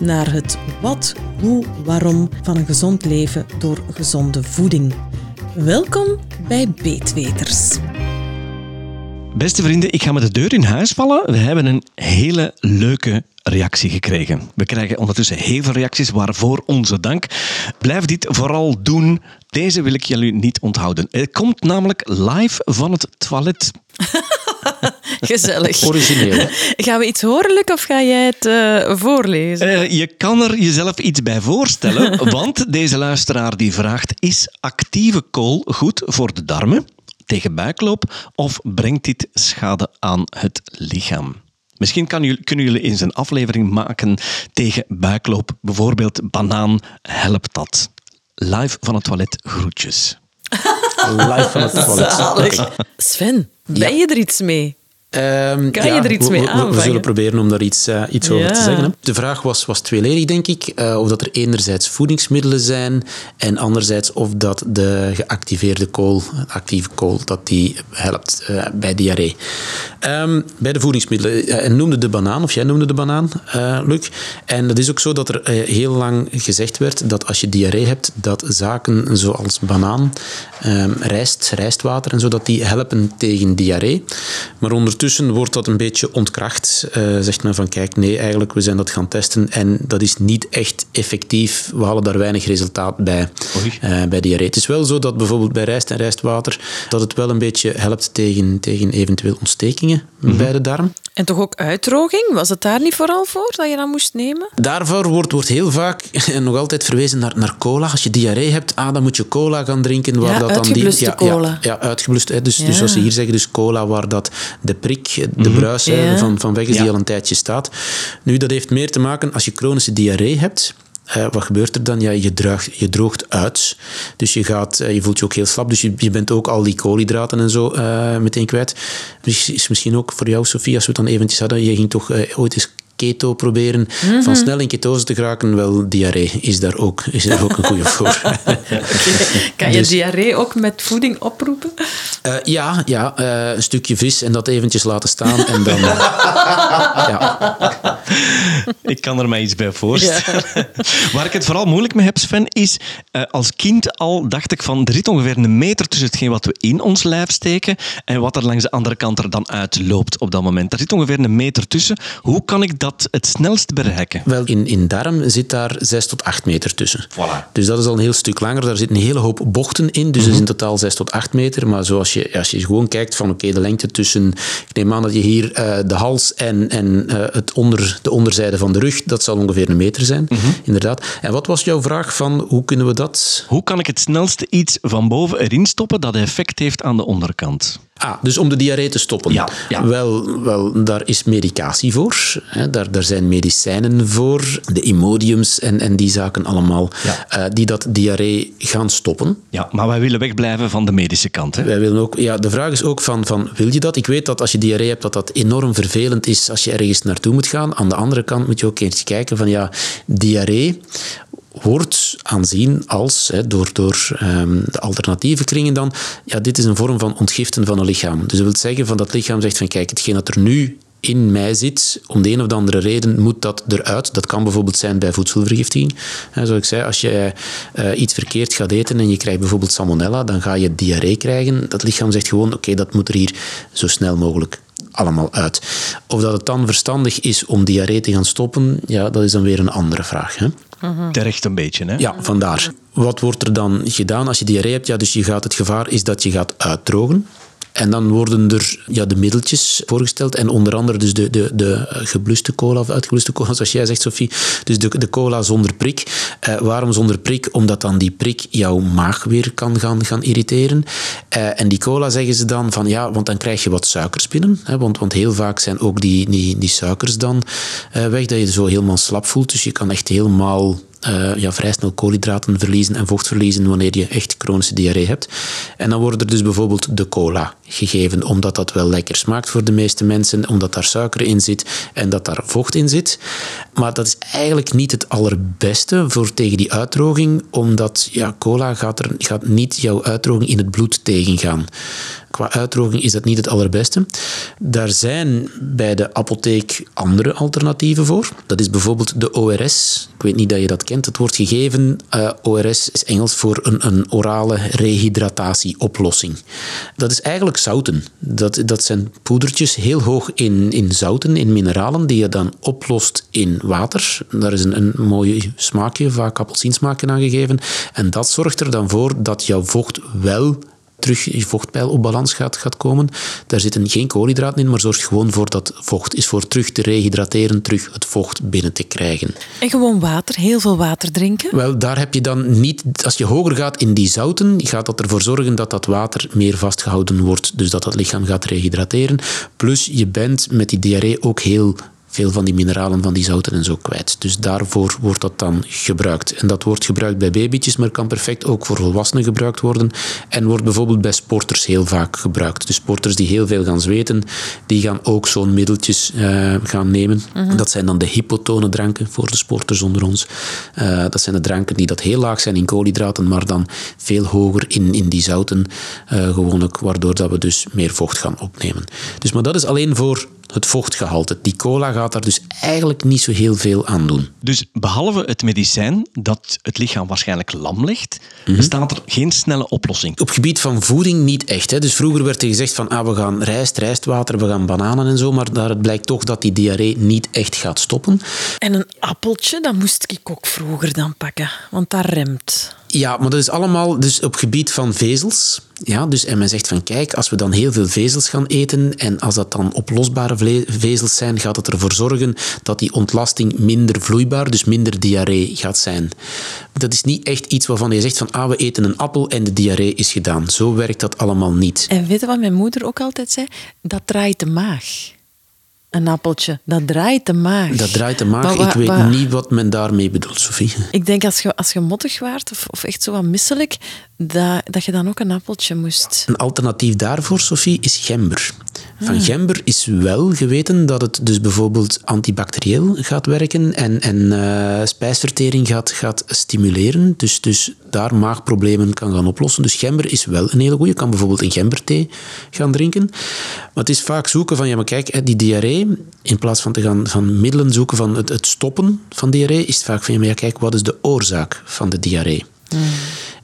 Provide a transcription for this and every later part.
naar het wat, hoe, waarom van een gezond leven door gezonde voeding. Welkom bij Beetweters. Beste vrienden, ik ga met de deur in huis vallen. We hebben een hele leuke reactie gekregen. We krijgen ondertussen heel veel reacties, waarvoor onze dank. Blijf dit vooral doen. Deze wil ik jullie niet onthouden. Het komt namelijk live van het toilet. Gezellig. Origineel. Gaan we iets horen, Luc, of ga jij het eh, voorlezen? Uh, je kan er jezelf iets bij voorstellen, want deze luisteraar die vraagt: is actieve kool goed voor de darmen? tegen buikloop of brengt dit schade aan het lichaam? Misschien kan, kunnen jullie eens een aflevering maken tegen buikloop. Bijvoorbeeld banaan helpt dat. Live van het toilet, groetjes. Live van het toilet. Sven, ben je er iets mee? Um, kan je er iets mee aanvangen? We, zullen proberen om daar iets, uh, iets over te zeggen. Hè. De vraag was, was tweeledig, denk ik. Uh, of dat er enerzijds voedingsmiddelen zijn en anderzijds of dat de geactiveerde kool, actieve kool, dat die helpt uh, bij diarree. Um, bij de voedingsmiddelen. Hij noemde de banaan, of jij noemde de banaan, Luc. En het is ook zo dat er heel lang gezegd werd dat als je diarree hebt, dat zaken zoals banaan, um, rijst, rijstwater en zo, dat die helpen tegen diarree. Maar onder ondertussen wordt dat een beetje ontkracht. Uh, zegt men van kijk, nee, eigenlijk, we zijn dat gaan testen en dat is niet echt effectief. We halen daar weinig resultaat bij, uh, bij diarree. Het is wel zo dat bijvoorbeeld bij rijst en rijstwater dat het wel een beetje helpt tegen, tegen eventueel ontstekingen mm -hmm. bij de darm. En toch ook uitdroging? Was het daar niet vooral voor dat je dat moest nemen? Daarvoor wordt, wordt heel vaak en nog altijd verwezen naar, naar cola. Als je diarree hebt, ah, dan moet je cola gaan drinken. Waar ja, dat dan die, ja, cola. Ja, ja uitgeblust. Hè. Dus, ja. dus zoals ze hier zeggen, dus cola waar dat de prik, de mm -hmm. bruis ja. van, van weg is, die al een tijdje staat. Nu, dat heeft meer te maken als je chronische diarree hebt. Uh, wat gebeurt er dan? Ja, je, droogt, je droogt uit. Dus je, gaat, uh, je voelt je ook heel slap. Dus je, je bent ook al die koolhydraten en zo uh, meteen kwijt. Dus is misschien ook voor jou, Sofie, als we het dan eventjes hadden. Je ging toch ooit eens keto proberen. Mm -hmm. Van snel in ketose te geraken, wel, diarree is daar ook, is daar ook een goede voor. kan je dus, diarree ook met voeding oproepen? Uh, ja, ja uh, een stukje vis en dat eventjes laten staan en dan... ja. Ik kan er mij iets bij voorstellen. Ja. Waar ik het vooral moeilijk mee heb, Sven, is uh, als kind al dacht ik van er zit ongeveer een meter tussen hetgeen wat we in ons lijf steken en wat er langs de andere kant er dan uitloopt op dat moment. Er zit ongeveer een meter tussen. Hoe kan ik dat het snelst bereiken? Wel, in, in darm zit daar 6 tot 8 meter tussen. Voilà. Dus dat is al een heel stuk langer. Daar zit een hele hoop bochten in, dus mm -hmm. is in totaal 6 tot 8 meter. Maar zoals je, als je gewoon kijkt van oké, okay, de lengte tussen... Ik neem aan dat je hier uh, de hals en, en uh, het onder, de onderzijde van de rug, dat zal ongeveer een meter zijn, mm -hmm. inderdaad. En wat was jouw vraag van hoe kunnen we dat... Hoe kan ik het snelste iets van boven erin stoppen dat effect heeft aan de onderkant? Ah, dus om de diarree te stoppen. Ja, ja. Wel, wel, daar is medicatie voor. Hè. Daar, daar zijn medicijnen voor. De Imodiums en, en die zaken allemaal. Ja. Uh, die dat diarree gaan stoppen. Ja, maar wij willen wegblijven van de medische kant. Hè? Wij willen ook, ja, de vraag is ook van, van, wil je dat? Ik weet dat als je diarree hebt, dat dat enorm vervelend is als je ergens naartoe moet gaan. Aan de andere kant moet je ook eens kijken van, ja, diarree wordt aanzien als, hè, door, door um, de alternatieve kringen dan, ja, dit is een vorm van ontgiften van een lichaam. Dus dat wil zeggen van dat lichaam zegt van kijk, hetgeen dat er nu in mij zit, om de een of andere reden moet dat eruit. Dat kan bijvoorbeeld zijn bij voedselvergiftiging. Zoals ik zei, als je uh, iets verkeerd gaat eten en je krijgt bijvoorbeeld salmonella, dan ga je diarree krijgen. Dat lichaam zegt gewoon, oké, dat moet er hier zo snel mogelijk allemaal uit. Of dat het dan verstandig is om diarree te gaan stoppen, ja, dat is dan weer een andere vraag. Hè? Mm-hmm. Terecht een beetje, hè? Ja, vandaar. Wat wordt er dan gedaan als je diarree hebt? Ja, dus je gaat, het gevaar is dat je gaat uitdrogen. En dan worden er ja, de middeltjes voorgesteld. En onder andere dus de, de, de gebluste cola of uitgebluste cola, zoals jij zegt, Sophie. Dus de, de cola zonder prik. Uh, waarom zonder prik? Omdat dan die prik jouw maag weer kan gaan, gaan irriteren. Uh, en die cola zeggen ze dan van ja, want dan krijg je wat suikers binnen. Hè, want, want heel vaak zijn ook die, die, die suikers dan uh, weg, dat je zo helemaal slap voelt. Dus je kan echt helemaal uh, ja, vrij snel koolhydraten verliezen en vocht verliezen wanneer je echt chronische diarree hebt. En dan wordt er dus bijvoorbeeld de cola gegeven, omdat dat wel lekker smaakt voor de meeste mensen, omdat daar suiker in zit en dat daar vocht in zit. Maar dat is eigenlijk niet het allerbeste voor tegen die uitdroging, omdat ja, cola gaat, er, gaat niet jouw uitdroging in het bloed tegengaan. Qua uitdroging is dat niet het allerbeste. Daar zijn bij de apotheek andere alternatieven voor. Dat is bijvoorbeeld de ORS. Ik weet niet dat je dat Het wordt gegeven, uh, ORS is Engels voor een, een orale rehydratatieoplossing. Dat is eigenlijk zouten. Dat, dat zijn poedertjes heel hoog in, in zouten, in mineralen, die je dan oplost in water. Daar is een, een mooi smaakje, vaak appelsiensmaakje aangegeven. En dat zorgt er dan voor dat jouw vocht wel terug je vochtpeil op balans gaat, gaat komen. Daar zitten geen koolhydraten in, maar zorgt gewoon voor dat vocht is voor terug te rehydrateren, terug het vocht binnen te krijgen. En gewoon water, heel veel water drinken? Wel, daar heb je dan niet... Als je hoger gaat in die zouten, gaat dat ervoor zorgen dat dat water meer vastgehouden wordt, dus dat het lichaam gaat rehydrateren. Plus, je bent met die diarree ook heel veel van die mineralen, van die zouten en zo kwijt. Dus daarvoor wordt dat dan gebruikt. En dat wordt gebruikt bij babytjes, maar kan perfect ook voor volwassenen gebruikt worden. En wordt bijvoorbeeld bij sporters heel vaak gebruikt. Dus sporters die heel veel gaan zweten, die gaan ook zo'n middeltjes uh, gaan nemen. Mhm. Dat zijn dan de hypotone dranken voor de sporters onder ons. Uh, dat zijn de dranken die dat heel laag zijn in koolhydraten, maar dan veel hoger in, in die zouten, uh, gewoonlijk, waardoor dat we dus meer vocht gaan opnemen. Dus, maar dat is alleen voor het vochtgehalte. Die cola gaat daar dus eigenlijk niet zo heel veel aan doen. Dus behalve het medicijn dat het lichaam waarschijnlijk lam legt, mm bestaat er geen snelle oplossing? Op het gebied van voeding niet echt. Hè. Dus vroeger werd er gezegd van ah, we gaan rijst, rijstwater, we gaan bananen en zo, maar daar blijkt toch dat die diarree niet echt gaat stoppen. En een appeltje, dat moest ik ook vroeger dan pakken, want dat remt. Ja, maar dat is allemaal dus op gebied van vezels. Ja, dus, en men zegt van kijk, als we dan heel veel vezels gaan eten en als dat dan oplosbare vezels zijn, gaat het ervoor zorgen dat die ontlasting minder vloeibaar, dus minder diarree gaat zijn. Dat is niet echt iets waarvan je zegt van ah, we eten een appel en de diarree is gedaan. Zo werkt dat allemaal niet. En weet je wat mijn moeder ook altijd zei? Dat draait de maag. Een appeltje, dat draait de maag. Dat draait de maag. ik weet niet wat men daarmee bedoelt, Sophie. Ik denk als je, als je mottig waart of, of echt zo wat misselijk, dat, dat je dan ook een appeltje moest. Een alternatief daarvoor, Sophie, is gember. Van ah. gember is wel geweten dat het dus bijvoorbeeld antibacterieel gaat werken en, en uh, spijsvertering gaat, gaat stimuleren. Dus, dus daar maagproblemen kan gaan oplossen. Dus gember is wel een hele goede. Je kan bijvoorbeeld een gemberthee gaan drinken. Maar het is vaak zoeken van, ja maar kijk, die diarree, in plaats van te gaan van middelen zoeken van het, het stoppen van diarree, is het vaak van, ja kijk, wat is de oorzaak van de diarree? Hmm.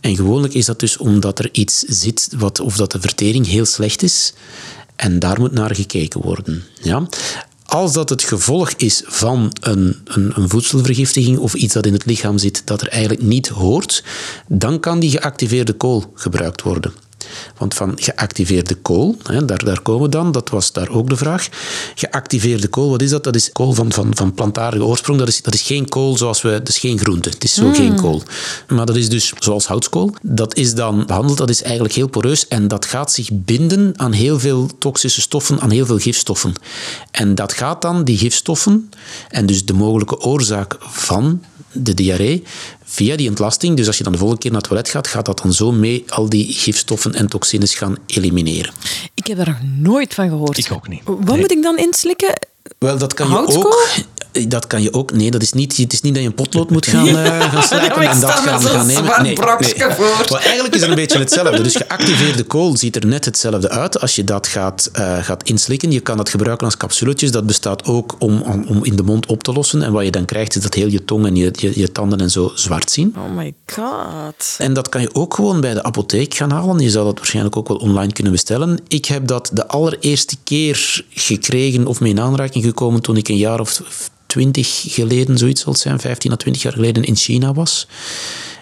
En gewoonlijk is dat dus omdat er iets zit, wat, of dat de vertering heel slecht is. En daar moet naar gekeken worden. Ja? Als dat het gevolg is van een, een, een, voedselvergiftiging of iets dat in het lichaam zit dat er eigenlijk niet hoort, dan kan die geactiveerde kool gebruikt worden. Want van geactiveerde kool, hè, daar, daar komen we dan, dat was daar ook de vraag. Geactiveerde kool, wat is dat? Dat is kool van, van, van plantaardige oorsprong. Dat is, dat is geen kool zoals we, dat is geen groente. Het is zo geen hmm. kool. Maar dat is dus zoals houtskool. Dat is dan behandeld, dat is eigenlijk heel poreus en dat gaat zich binden aan heel veel toxische stoffen, aan heel veel gifstoffen. En dat gaat dan, die gifstoffen, en dus de mogelijke oorzaak van de diarree, via die ontlasting, dus als je dan de volgende keer naar het toilet gaat, gaat dat dan zo mee al die gifstoffen en toxines gaan elimineren. Ik heb er nog nooit van gehoord. Ik ook niet. Wat moet ik dan inslikken? Wel, dat kan je ook. Dat kan je ook. Nee, dat is niet, het is niet dat je een potlood moet gaan, uh, gaan slijpen en dat gaan, gaan nemen. Nee, nee. Maar eigenlijk is het een beetje hetzelfde. Dus geactiveerde kool ziet er net hetzelfde uit als je dat gaat, uh, gaat inslikken. Je kan dat gebruiken als capsuletjes. Dat bestaat ook om, om, om, in de mond op te lossen. En wat je dan krijgt, is dat heel je tong en je, je, je tanden en zo zwart zien. Oh my god. En dat kan je ook gewoon bij de apotheek gaan halen. Je zou dat waarschijnlijk ook wel online kunnen bestellen. Ik heb dat de allereerste keer gekregen of mee in aanraking gekomen toen ik een jaar of twintig geleden, zoiets zal het zijn, 15 à 20 jaar geleden in China was.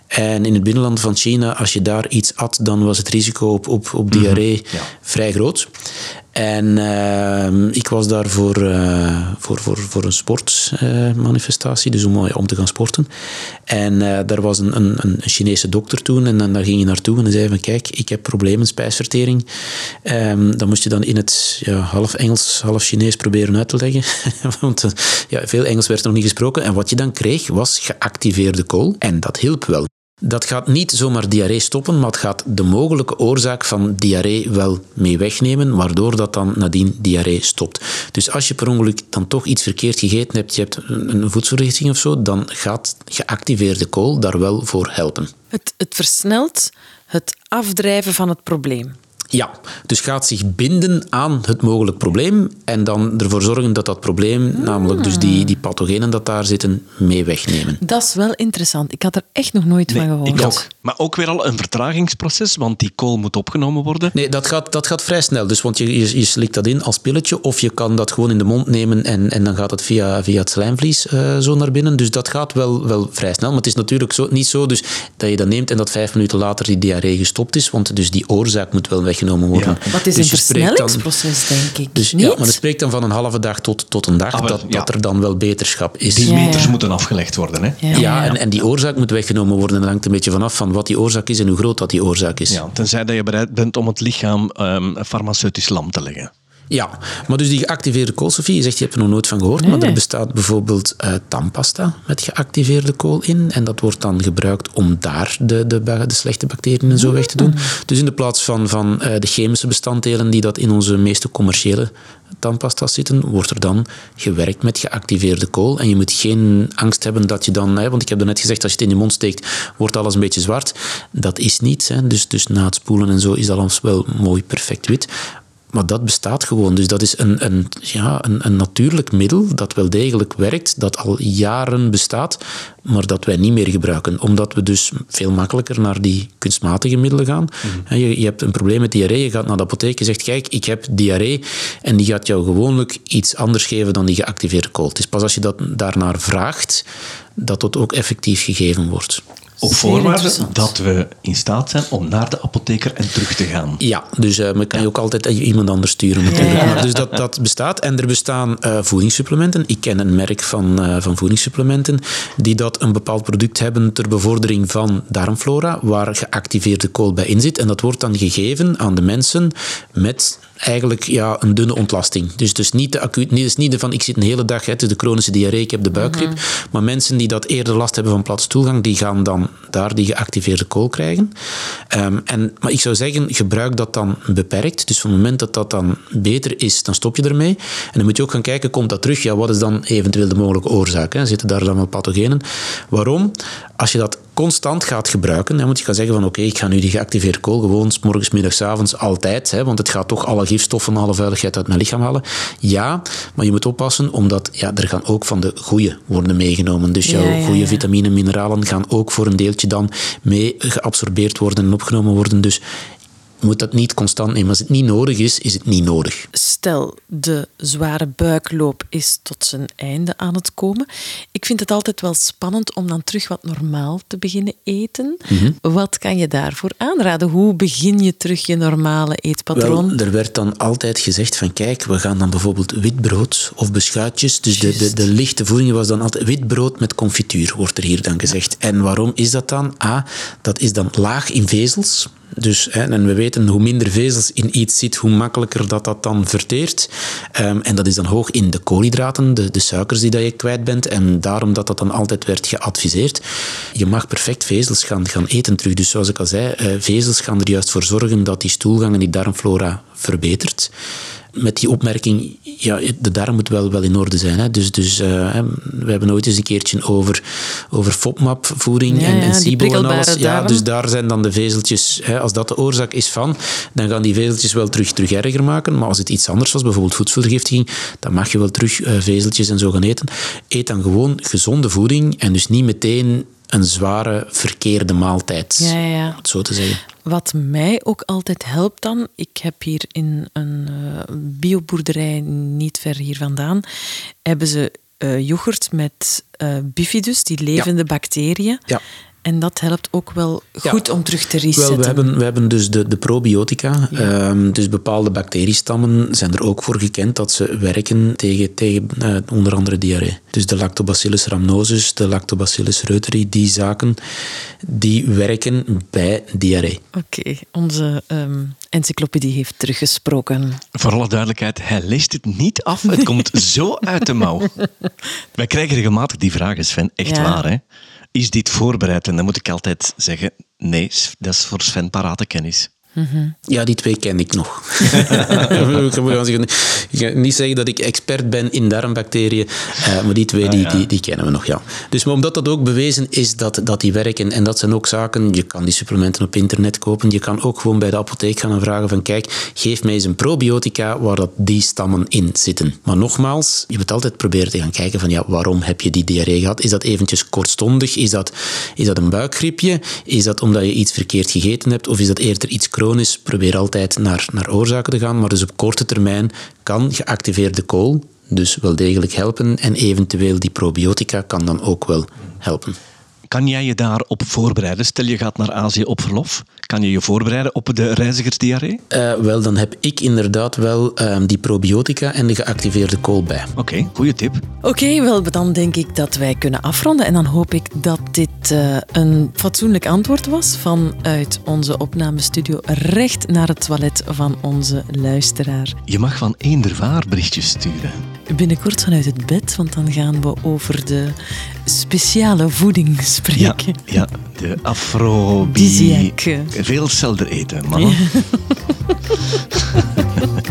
En in het binnenland van China, als je daar iets at, dan was het risico op, op, op diarree vrij groot. En uh, ik was daar voor, uh, voor, voor, voor een sportmanifestatie, dus om, om te gaan sporten. En uh, daar was een, een, een Chinese dokter toen en dan, daar ging je naartoe en zei van kijk, ik heb problemen spijsvertering. Um, dan moest je dan in het ja, half Engels, half Chinees proberen uit te leggen. Want ja, veel Engels werd nog niet gesproken. En wat je dan kreeg was geactiveerde kool. En dat hielp wel. Dat gaat niet zomaar diarree stoppen, maar het gaat de mogelijke oorzaak van diarree wel mee wegnemen, waardoor dat dan nadien diarree stopt. Dus als je per ongeluk dan toch iets verkeerd gegeten hebt, je hebt een voedselvergiftiging of zo, dan gaat geactiveerde kool daar wel voor helpen. Het, het versnelt het afdrijven van het probleem. Ja, dus gaat zich binden aan het mogelijk probleem en dan ervoor zorgen dat dat probleem, namelijk dus die, die pathogenen dat daar zitten, mee wegnemen. Dat is wel interessant. Ik had er echt nog nooit van gehoord. Ik ook. Maar ook weer al een vertragingsproces, want die kool moet opgenomen worden. Nee, dat gaat, dat gaat vrij snel. Dus want je, je, je slikt dat in als pilletje of je kan dat gewoon in de mond nemen en, en dan gaat het via, via het slijmvlies uh, zo naar binnen. Dus dat gaat wel, wel vrij snel. Maar het is natuurlijk zo, niet zo dus dat je dat neemt en dat vijf minuten later die diarree gestopt is, want dus die oorzaak moet wel weg worden. Ja. Wat is dus een versnellingsproces, denk ik. Dus, Niet? Ja, maar het spreekt dan van een halve dag tot, tot een dag ah, dat, ja. dat er dan wel beterschap is. Die meters moeten afgelegd worden. Hè? Ja, En, en die oorzaak moet weggenomen worden. En dat hangt een beetje vanaf van wat die oorzaak is en hoe groot dat die oorzaak is. Ja, tenzij dat je bereid bent om het lichaam um, farmaceutisch lam te leggen. Ja, maar dus die geactiveerde kool, Sofie, je zegt je hebt er nog nooit van gehoord, nee. maar er bestaat bijvoorbeeld uh, tandpasta met geactiveerde kool in en dat wordt dan gebruikt om daar de, de, de slechte bacteriën en zo weg te doen. Mm. Dus in de plaats van, van uh, de chemische bestanddelen die dat in onze meeste commerciële tandpasta's zitten, wordt er dan gewerkt met geactiveerde kool. En je moet geen angst hebben dat je dan, hè, want ik heb net gezegd, als je het in je mond steekt, wordt alles een beetje zwart. Dat is niet. Hè. Dus, dus na het spoelen en zo is alles wel mooi perfect wit. Maar dat bestaat gewoon. Dus dat is een, een, ja, een, een natuurlijk middel dat wel degelijk werkt, dat al jaren bestaat, maar dat wij niet meer gebruiken. Omdat we dus veel makkelijker naar die kunstmatige middelen gaan. Mm. Je, je, hebt een probleem met diarree, je gaat naar de apotheek, je zegt, kijk, ik heb diarree, en die gaat jou gewoonlijk iets anders geven dan die geactiveerde kool. Het is pas als je dat daarnaar vraagt, dat dat ook effectief gegeven wordt. Op voorwaarde dat we in staat zijn om naar de apotheker en terug te gaan. Ja, dus uh, kan je ook altijd iemand anders sturen natuurlijk. Ja, ja. Maar dus dat, dat bestaat. En er bestaan uh, voedingssupplementen. Ik ken een merk van, uh, van voedingssupplementen die dat een bepaald product hebben ter bevordering van darmflora, waar geactiveerde kool bij in zit. En dat wordt dan gegeven aan de mensen met eigenlijk ja, een dunne ontlasting. Dus, dus niet de acuut, niet, dus niet de van ik zit een hele dag, het is de chronische diarree, ik heb de buikgriep. Mm -hmm. Maar mensen die dat eerder last hebben van platte stoelgang, die gaan dan daar die geactiveerde kool krijgen. Um, en, maar ik zou zeggen, gebruik dat dan beperkt. Dus van het moment dat dat dan beter is, dan stop je ermee. En dan moet je ook gaan kijken, komt dat terug? Ja, wat is dan eventueel de mogelijke oorzaak? Hè? Zitten daar dan wel pathogenen? Waarom? Als je dat constant gaat gebruiken, moet je gaan zeggen van oké, okay, ik ga nu die geactiveerde kool gewoon s morgens, middags, avonds, altijd, hè, want het gaat toch alle gifstoffen, alle vuiligheid uit mijn lichaam halen. Ja, maar je moet oppassen, omdat ja, er gaan ook van de goede worden meegenomen. Dus jouw ja, ja, goede ja. vitamine en mineralen gaan ook voor een deeltje dan mee geabsorbeerd worden en opgenomen worden. Dus moet dat niet constant nemen. Als het niet nodig is, is het niet nodig. Stel, de zware buikloop is tot zijn einde aan het komen. Ik vind het altijd wel spannend om dan terug wat normaal te beginnen eten. Mm -hmm. Wat kan je daarvoor aanraden? Hoe begin je terug je normale eetpatroon? Wel, er werd dan altijd gezegd van kijk, we gaan dan bijvoorbeeld witbrood of beschuitjes. Dus de, de, de, lichte voeding was dan altijd witbrood met confituur, wordt er hier dan gezegd. En waarom is dat dan? A, dat is dan laag in vezels. Dus, en we weten, hoe minder vezels in iets zit, hoe makkelijker dat dat dan verteert. Um, en dat is dan hoog in de koolhydraten, de, de suikers die dat je kwijt bent. En daarom dat dat dan altijd werd geadviseerd. Je mag perfect vezels gaan, gaan eten terug. Dus zoals ik al zei, uh, vezels gaan er juist voor zorgen dat die stoelgang en die darmflora verbetert met die opmerking, ja, de darm moet wel, wel in orde zijn. Hè. Dus, dus uh, we hebben ooit eens een keertje over, over FODMAP-voeding ja, en, en SIBO en alles. Ja, darm. dus daar zijn dan de vezeltjes, hè, als dat de oorzaak is van, dan gaan die vezeltjes wel terug, terug erger maken. Maar als het iets anders was, bijvoorbeeld voedselvergiftiging, dan mag je wel terug uh, vezeltjes en zo gaan eten. Eet dan gewoon gezonde voeding en dus niet meteen een zware, verkeerde maaltijd. Ja, het zo te zeggen. Wat mij ook altijd helpt dan, ik heb hier in een uh, bioboerderij niet ver hier vandaan, hebben ze uh, yoghurt met uh, bifidus, die levende bacteriën. Ja. En dat helpt ook wel goed om terug te resetten. Wel, we hebben, we hebben dus de, de probiotica. Ehm, dus bepaalde bacteriestammen zijn er ook voor gekend dat ze werken tegen, tegen uh, onder andere diarree. Dus de Lactobacillus rhamnosus, de Lactobacillus reuteri, die zaken, die werken bij diarree. Oké, onze um, encyclopedie heeft teruggesproken. Voor alle duidelijkheid, hij leest het niet af. Het komt zo uit de mouw. Wij krijgen regelmatig die vragen, Sven. Echt waar, hè? Is dit voorbereid? En dan moet ik altijd zeggen, nee, dat is voor Sven parate kennis. Ja, die twee ken ik nog. ik ga niet zeggen dat ik expert ben in darmbacteriën, uh, maar die twee die, die, die, kennen we nog, ja. Dus maar omdat dat ook bewezen is dat, dat die werken, en dat zijn ook zaken, je kan die supplementen op internet kopen, je kan ook gewoon bij de apotheek gaan en vragen van kijk, geef mij eens een probiotica waar dat die stammen in zitten. Maar nogmaals, je moet altijd proberen te gaan kijken van ja, waarom heb je die diarree gehad? Is dat eventjes kortstondig? Is dat, is dat een buikgriepje? Is dat omdat je iets verkeerd gegeten hebt? Of is dat eerder iets probeer altijd naar, naar oorzaken te gaan. Maar dus op korte termijn kan geactiveerde kool dus wel degelijk helpen. En eventueel die probiotica kan dan ook wel helpen. Kan jij je daarop voorbereiden? Stel je gaat naar Azië op verlof. Kan je je voorbereiden op de reizigersdiarree? Uh, wel, dan heb ik inderdaad wel uh, die probiotica en de geactiveerde kool bij. Oké, okay, goede tip. Oké, okay, wel, dan denk ik dat wij kunnen afronden. En dan hoop ik dat dit uh, een fatsoenlijk antwoord was vanuit onze opnamestudio recht naar het toilet van onze luisteraar. Je mag van eender waar berichtjes sturen binnenkort vanuit het bed, want dan gaan we over de speciale voeding spreken. Ja, ja de afrodisiac. Veel zelder eten, mannen. Ja.